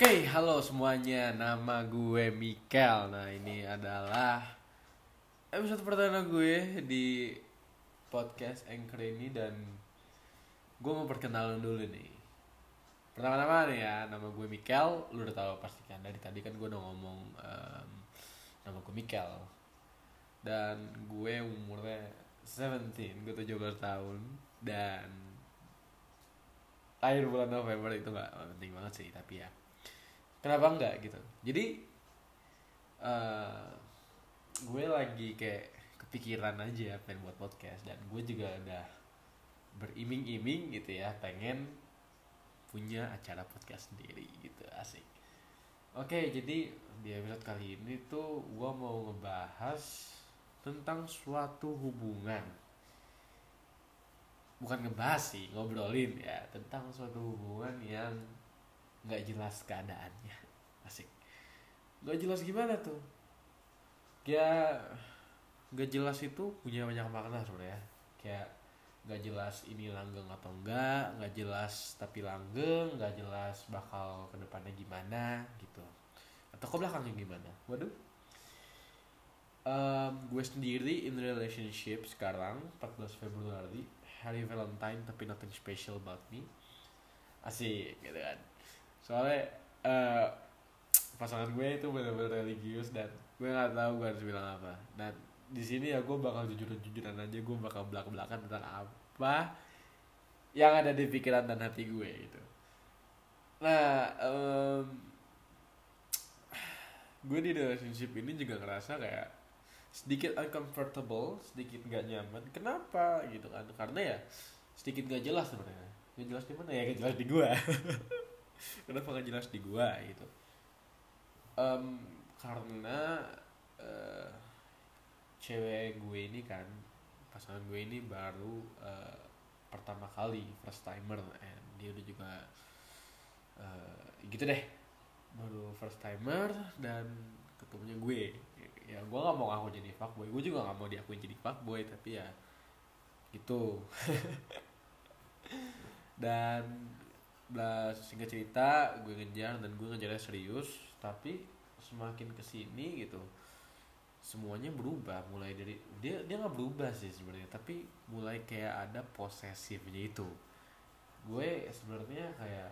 Oke, halo semuanya. Nama gue Mikel. Nah, ini adalah episode pertama gue di podcast Anchor ini dan gue mau perkenalan dulu nih. Pertama-tama nih ya, nama gue Mikel. Lu udah tahu pasti kan dari tadi kan gue udah ngomong em, nama gue Mikel. Dan gue umurnya 17, gue 17 tahun dan akhir bulan November itu nggak penting banget sih tapi ya kenapa enggak gitu. Jadi eh gue lagi kayak kepikiran aja pengen buat podcast. Dan gue juga udah beriming-iming gitu ya pengen punya acara podcast sendiri gitu. Asik. Oke jadi di episode kali ini tuh gue mau ngebahas tentang suatu hubungan. Bukan ngebahas sih ngobrolin ya tentang suatu hubungan yang nggak jelas keadaannya. Asik. Nggak jelas gimana tuh? Ya nggak jelas itu punya banyak makna sebenarnya. Kayak nggak jelas ini langgeng atau enggak nggak jelas tapi langgeng nggak jelas bakal ke depannya gimana gitu. Atau ke belakangnya gimana. Waduh. Em, gue sendiri in relationship sekarang 14 Februari hari Valentine tapi nothing special about me. Asik gitu kan soalnya eh, pasangan gue itu benar-benar religius dan gue nggak tahu gue harus bilang apa dan di sini ya gue bakal jujur-jujuran aja gue bakal belak-belakan tentang apa yang ada di pikiran dan hati gue gitu nah em, gue di relationship ini juga ngerasa kayak sedikit uncomfortable, sedikit gak nyaman. Kenapa gitu kan? Karena ya sedikit gak jelas sebenarnya. Gak jelas di mana ya? Gak jelas di gua. Kenapa gak jelas di gua gitu? Em, karena eh, cewek gue ini kan pasangan gue ini baru eh, pertama kali first timer and dia udah juga eh, gitu deh. Baru first timer dan ketemunya gue. Ya gue gak mau ngaku jadi fuckboy. Gue juga gak mau diakuin jadi fuckboy tapi ya gitu. Dan lah singkat cerita gue ngejar dan gue ngejarnya serius tapi semakin ke sini gitu semuanya berubah. Mulai dari dia dia nggak berubah sih sebenarnya tapi mulai kayak ada posesifnya itu. Gue sebenarnya kayak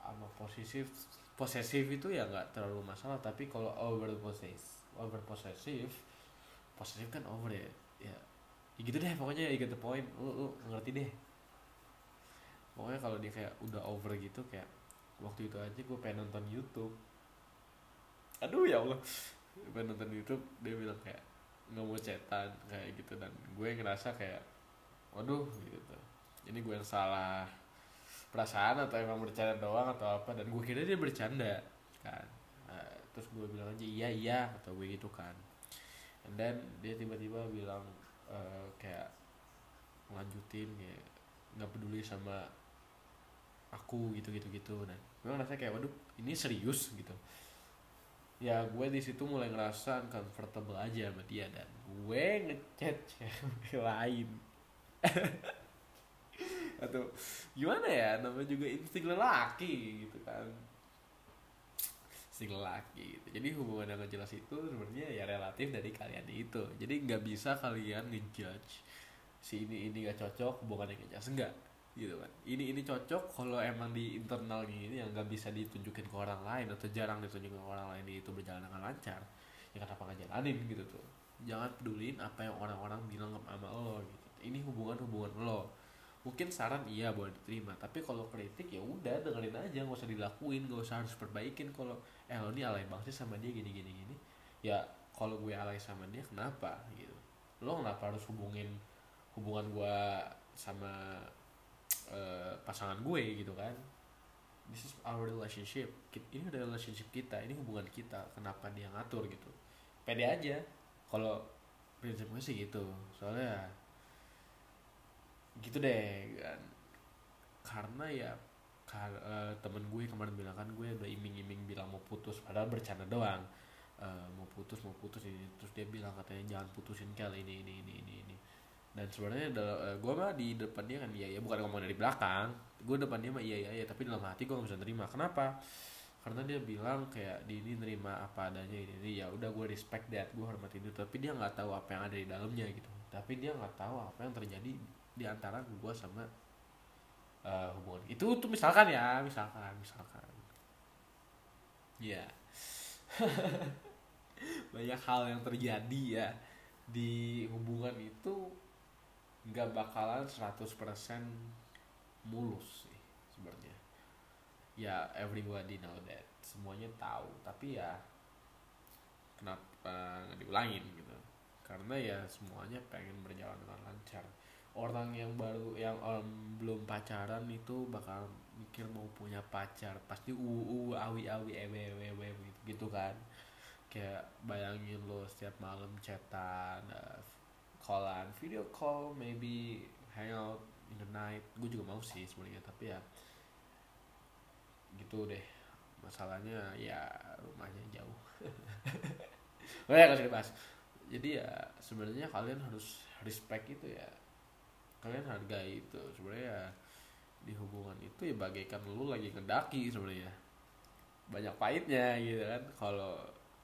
sama posesif posesif itu ya nggak terlalu masalah tapi kalau over possess over possessive posesif kan over ya. Ya ya gitu deh pokoknya you get the point lu, lu ngerti deh pokoknya kalau dia kayak udah over gitu kayak waktu itu aja gue pengen nonton YouTube. Aduh ya Allah. Pengen nonton YouTube dia bilang kayak nggak mau cetan kayak gitu. Dan gue ngerasa kayak waduh gitu. Ini gue yang salah perasaan atau emang bercanda doang atau apa? Dan gue kira dia bercanda kan. Nah, terus gue bilang aja iya iya atau gue gitu kan. And then dia tiba-tiba bilang eh, kayak ngelanjutin kayak nggak peduli sama aku gitu gitu gitu. Dan gue ngerasa kayak waduh ini serius gitu. Ya gue di situ mulai ngerasa uncomfortable aja sama dia dan gue ngechat cewek lain. Atau gimana ya namanya juga insting lelaki gitu kan. Insting lelaki gitu. Jadi hubungan yang jelas itu sebenarnya ya relatif dari kalian itu. Jadi nggak bisa kalian ngejudge si ini ini gak cocok hubungan yang jelas enggak gitu kan. Ini ini cocok kalau emang di internal gini yang nggak bisa ditunjukin ke orang lain atau jarang ditunjukin ke orang lain itu berjalan dengan lancar ya kenapa nggak jalanin gitu tuh. Jangan pedulin apa yang orang-orang bilang sama lo gitu. Ini hubungan-hubungan lo. Mungkin saran iya boleh diterima tapi kalau kritik ya udah dengerin aja nggak usah dilakuin nggak usah harus perbaikin kalau eh lo ini alay banget sih sama dia gini gini gini. Ya kalau gue alay sama dia kenapa? Gitu. Lo kenapa harus hubungin hubungan gue sama eh, pasangan gue gitu kan. This is our relationship. Ini udah relationship kita ini hubungan kita. Kenapa dia ngatur gitu? Pede aja. Kalau prinsip gue sih gitu. Soalnya gitu deh kan. Karena ya kar- eh, temen gue kemarin bilang kan gue udah iming-iming bilang mau putus padahal bercanda doang. Eh, mau putus mau putus ini terus dia bilang katanya jangan putusin kali ini ini ini ini ini dan sebenarnya eh, gue mah di depan dia kan iya ya bukan ngomong dari belakang. Gue depan dia mah iya iya iya tapi dalam hati gue gak bisa terima kenapa? Karena dia bilang kayak di ini nerima apa adanya ini, ini. Ya udah gue respect that gue hormatin itu tapi dia nggak tahu apa yang ada di dalamnya gitu. Tapi dia nggak tahu apa yang terjadi di antara gue sama uh, hubungan. Itu tuh misalkan ya misalkan misalkan. Ya banyak hal yang terjadi ya di hubungan itu nggak bakalan 100% mulus sih sebenarnya. Ya everybody know that. Semuanya tahu. Tapi ya kenapa nggak diulangin gitu? Karena ya semuanya pengen berjalan dengan lancar. Orang yang baru yang um, belum pacaran itu bakal mikir mau punya pacar. Pasti uu awi awi ewe ewe gitu, gitu kan. Kayak bayangin lo setiap malam chatan uh, callan video call maybe hangout in the night. Gue juga mau sih sebenarnya tapi ya gitu deh. Masalahnya ya rumahnya jauh. Oh ya kasih bahas jadi ya sebenarnya kalian harus respect itu ya. Kalian hargai itu. Sebenarnya ya, di hubungan itu ya bagaikan lu lagi ngedaki sebenarnya. Banyak pahitnya gitu kan. Kalau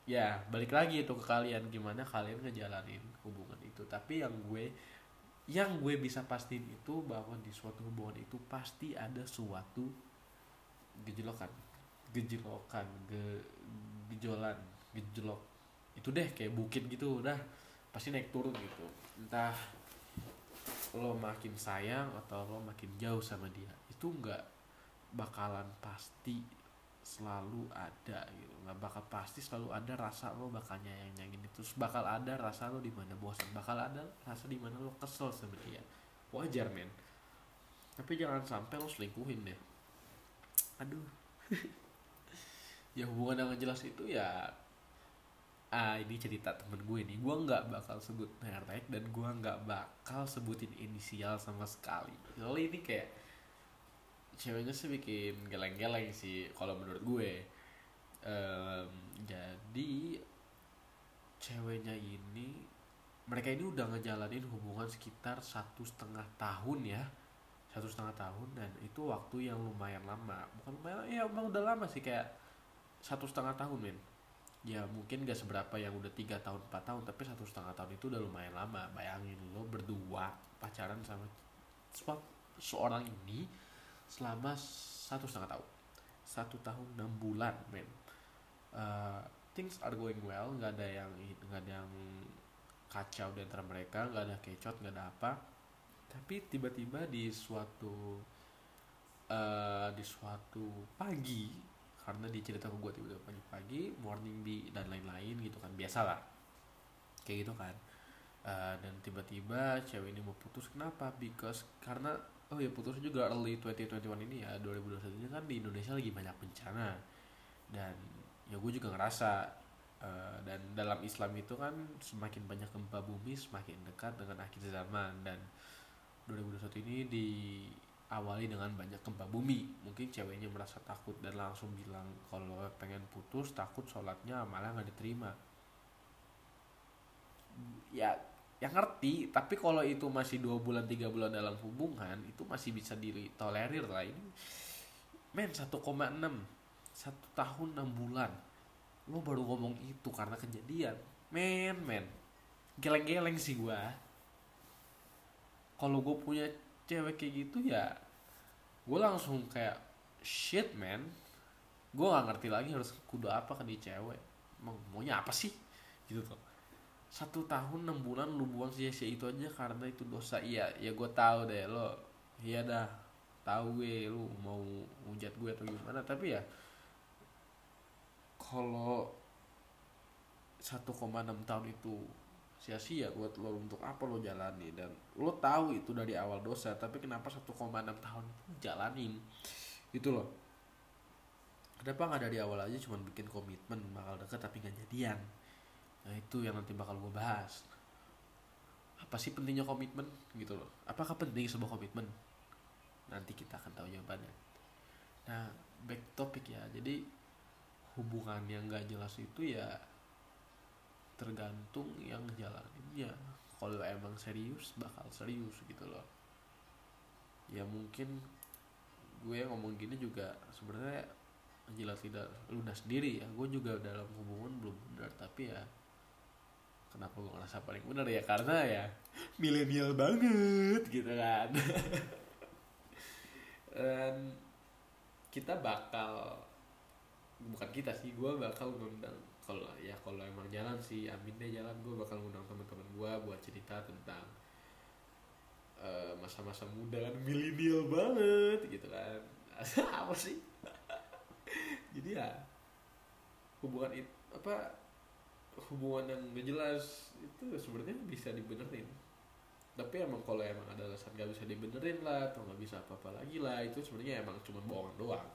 ya balik lagi itu ke kalian. Gimana kalian ngejalanin hubungan itu. Tapi yang gue yang gue bisa pastiin itu bahwa di suatu hubungan itu pasti ada suatu gejolokan gejolokan ge, gejolan gejolok itu deh kayak bukit gitu udah pasti naik turun gitu. Entah lo makin sayang atau lo makin jauh sama dia. Itu nggak bakalan pasti selalu ada gitu. Nggak bakal pasti selalu ada rasa lo bakal nyayang nyayangin itu bakal ada rasa lo di mana bosan. Bakal ada rasa di mana lo kesel sama dia. Wajar men. Tapi jangan sampai lo selingkuhin deh. Aduh. Ya hubungan yang jelas itu ya ah ini cerita temen gue nih. Gue nggak bakal sebut merek dan gue nggak bakal sebutin inisial sama sekali. Soalnya ini kayak ceweknya sih bikin geleng-geleng sih kalau menurut gue. Um, jadi ceweknya ini mereka ini udah ngejalanin hubungan sekitar satu setengah tahun ya. Satu setengah tahun dan itu waktu yang lumayan lama. Bukan lumayan ya emang udah lama sih kayak satu setengah tahun men. Ya mungkin gak seberapa yang udah tiga tahun empat tahun tapi satu setengah tahun itu udah lumayan lama. Bayangin lo berdua pacaran sama seorang ini selama satu setengah tahun. Satu tahun enam bulan men. Uh, things are going well nggak ada yang nggak ada yang kacau di antara mereka nggak ada kecot nggak ada apa. Tapi tiba-tiba di suatu uh, di suatu pagi karena dia ke gue tiba-tiba pagi-pagi morning di dan lain-lain gitu kan biasalah. Kayak gitu kan. Uh, dan tiba-tiba cewek ini mau putus kenapa? Because karena oh ya putus juga early 2021 ini ya 2021 ini kan di Indonesia lagi banyak bencana. Dan ya gue juga ngerasa uh, dan dalam Islam itu kan semakin banyak gempa bumi semakin dekat dengan akhir zaman. Dan 2021 ini diawali dengan banyak gempa bumi. Mungkin ceweknya merasa takut dan langsung bilang kalau pengen putus takut sholatnya malah nggak diterima. Ya yang ngerti tapi kalau itu masih dua bulan tiga bulan dalam hubungan itu masih bisa ditolerir lah. Ini men 1,6 satu tahun enam bulan. Lo baru ngomong itu karena kejadian. Men men geleng-geleng sih gua. Kalau gue punya cewek kayak gitu ya gue langsung kayak shit man gue nggak ngerti lagi harus kudu apa ke di cewek. Mau maunya apa sih? Gitu tuh satu tahun enam bulan lu buang sia-sia itu aja karena itu dosa. Iya ya gue tahu deh lo iya dah. Tahu gue lu mau hujat gue atau gimana. Tapi ya kalau 1,6 tahun itu sia-sia buat lo untuk apa lo jalani? Dan lo tahu itu dari awal dosa tapi kenapa 1,6 tahun jalanin? Itu loh. Kenapa nggak dari awal aja cuma bikin komitmen bakal deket tapi nggak jadian Nah itu yang nanti bakal gue bahas. Apa sih pentingnya komitmen gitu loh? Apakah penting sebuah komitmen? Nanti kita akan tahu jawabannya. Nah back topic ya. Jadi hubungan yang gak jelas itu ya tergantung yang jalaninnya. Kalau emang serius bakal serius gitu loh. Ya mungkin gue ngomong gini juga sebenarnya jilat lidah ludah sendiri ya gue juga dalam hubungan belum benar tapi ya kenapa gue ngerasa paling benar ya? Karena ya milenial banget gitu kan. Dan kita bakal bukan kita sih gue bakal ngundang kalau ya kalau emang jalan sih amin deh jalan gue bakal ngundang teman-teman gue buat cerita tentang eh, masa-masa muda kan milenial banget gitu kan. Apa sih? Jadi ya hubungan itu apa hubungan yang gak jelas itu sebenarnya bisa dibenerin. Tapi emang kalau emang ada alasan gak bisa dibenerin lah atau nggak bisa apa-apa lagi lah itu sebenarnya emang cuma bohongan doang.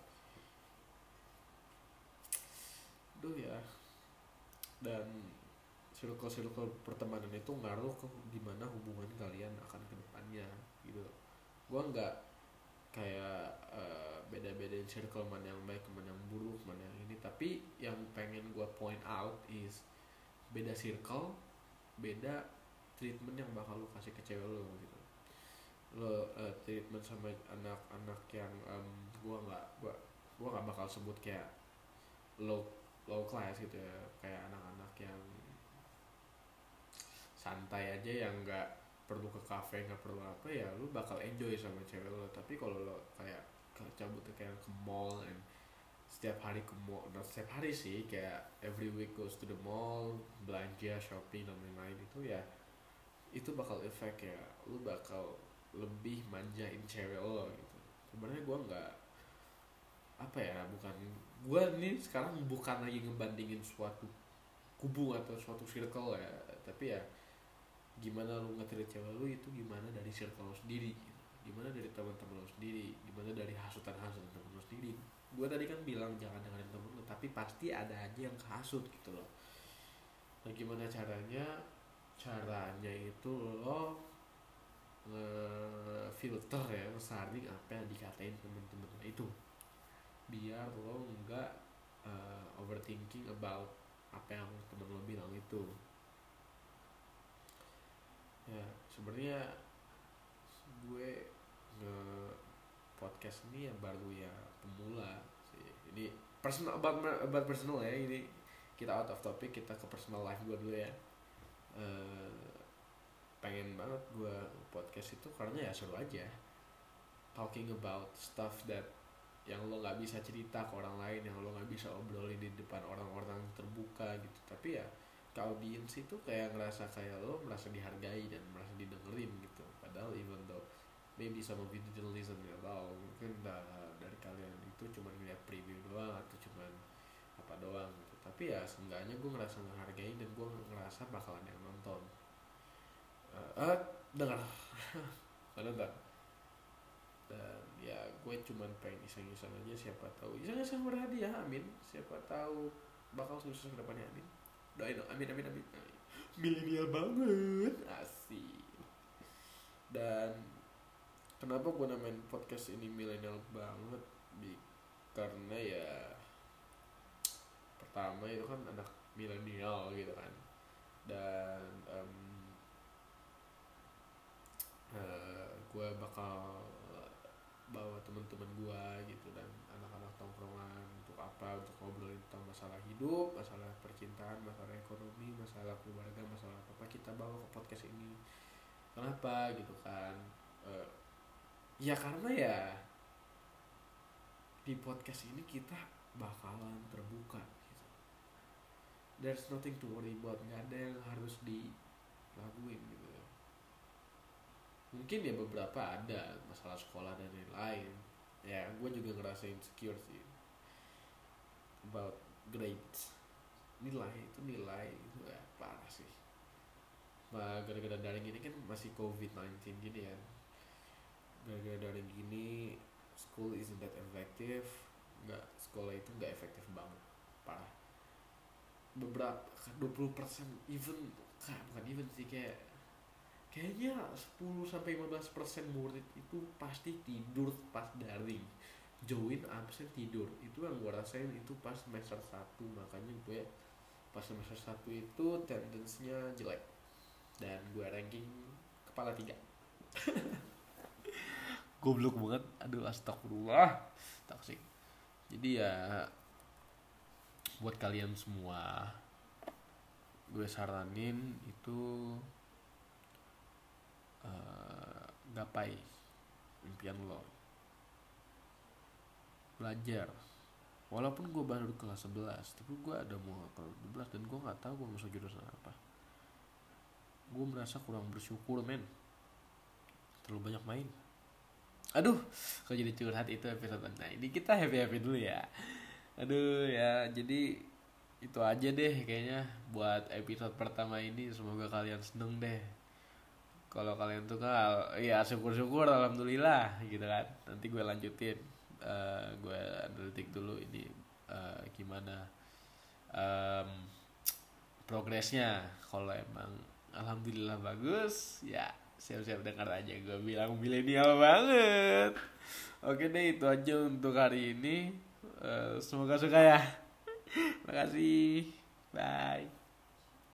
Duh ya. Dan circle-circle pertemanan itu ngaruh ke gimana hubungan kalian akan ke depannya gitu. Gua nggak kayak uh, beda-bedain circle mana yang baik mana yang buruk mana yang ini. Tapi yang pengen gua point out is beda circle beda treatment yang bakal lu kasih ke cewek lo gitu. Lo uh, treatment sama anak-anak yang um, gua nggak gua gua nggak bakal sebut kayak low low class gitu ya. Kayak anak-anak yang santai aja yang nggak perlu ke cafe nggak perlu apa ya lu bakal enjoy sama cewek lo tapi kalau lo kayak cabut kayak ke mall and setiap hari ke mall nah setiap hari sih kayak every week goes to the mall belanja shopping dan lain-lain itu ya itu bakal efek ya. Lu bakal lebih manjain cewek lo gitu. Sebenarnya gue nggak apa ya bukan gue nih sekarang bukan lagi ngebandingin suatu kubu atau suatu circle ya tapi ya gimana lu ngetrit cewek lu itu gimana dari circle lu sendiri gitu. gimana dari teman-teman lu sendiri gimana dari hasutan hasutan teman lu sendiri gue tadi kan bilang jangan dengerin temen lu tapi pasti ada aja yang kehasut gitu loh. Nah gimana caranya? Caranya itu lo nge-filter ya ngesaring apa yang dikatain temen-temen itu. Biar lo nggak uh, overthinking about apa yang temen lo bilang itu. Ya sebenarnya gue nge podcast ini ya baru ya pemula sih. Ini personal about, about personal ya. Ini kita out of topic kita ke personal life gue dulu ya. Uh, pengen banget gue podcast itu karena ya seru aja. Talking about stuff that yang lo nggak bisa cerita ke orang lain yang lo nggak bisa obrolin di depan orang-orang terbuka gitu. Tapi ya ke audiens itu kayak ngerasa kayak lo merasa dihargai dan merasa didengerin gitu. Padahal even though maybe you didn't listen at all mungkin dah, dari kalian itu cuma ngeliat preview doang atau cuma apa doang gitu. Tapi ya seenggaknya gue ngerasa menghargai dan gue ngerasa bakalan yang nonton. Uh, uh, dengar. Ada nggak? Dan ya gue cuman pengen iseng-iseng aja siapa tahu. Iseng-iseng berhadiah amin. Siapa tahu bakal sukses ke depannya amin. Doain dong. Amin amin amin. Milenial banget. Asik. Dan kenapa gue namain podcast ini milenial banget? Bi karena ya pertama itu kan anak milenial gitu kan. Dan um, uh, gue bakal bawa teman-teman gue gitu dan anak-anak tongkrongan untuk apa? Untuk ngobrolin tentang masalah hidup masalah percintaan masalah ekonomi masalah keluarga masalah apa apa kita bawa ke podcast ini. Kenapa? Gitu kan. Uh, ya karena ya di podcast ini kita bakalan terbuka gitu. There's nothing to worry about nggak ada yang harus dilakuin gitu. Mungkin ya beberapa ada masalah sekolah dan lain-lain ya gue juga ngerasa insecure sih about grades. Nilai itu nilai itu ya parah sih. Gara-gara daring ini kan masih covid 19 gini ya gara-gara daring gini school isn't that effective. Nggak sekolah itu nggak efektif banget parah. Beberapa 20% even kayak bukan even sih kayak kayaknya 10 sampai 15 persen murid itu pasti tidur pas daring join absen tidur. Itu yang gue rasain itu pas semester 1 makanya gue pas semester 1 itu tendensinya jelek. Dan gue ranking kepala tiga goblok banget. Aduh astagfirullah. Toxic jadi ya buat kalian semua gue saranin itu uh, gapai impian lo. Belajar. Walaupun gue baru kelas 11 tapi gue ada mau kelas 12 dan gue nggak tahu gue masuk jurusan apa. Gue merasa kurang bersyukur men. Terlalu banyak main aduh kok jadi curhat itu episode nah ini kita happy happy dulu ya. Aduh ya jadi itu aja deh kayaknya buat episode pertama ini. Semoga kalian seneng deh. Kalau kalian tuh kan ya syukur syukur alhamdulillah gitu kan. Nanti gue lanjutin uh, gue analitik dulu ini uh, gimana um, progresnya. Kalau emang alhamdulillah bagus ya siap-siap dengar aja gue bilang milenial banget. Oke deh itu aja untuk hari ini. Uh, semoga suka ya. Makasih. Bye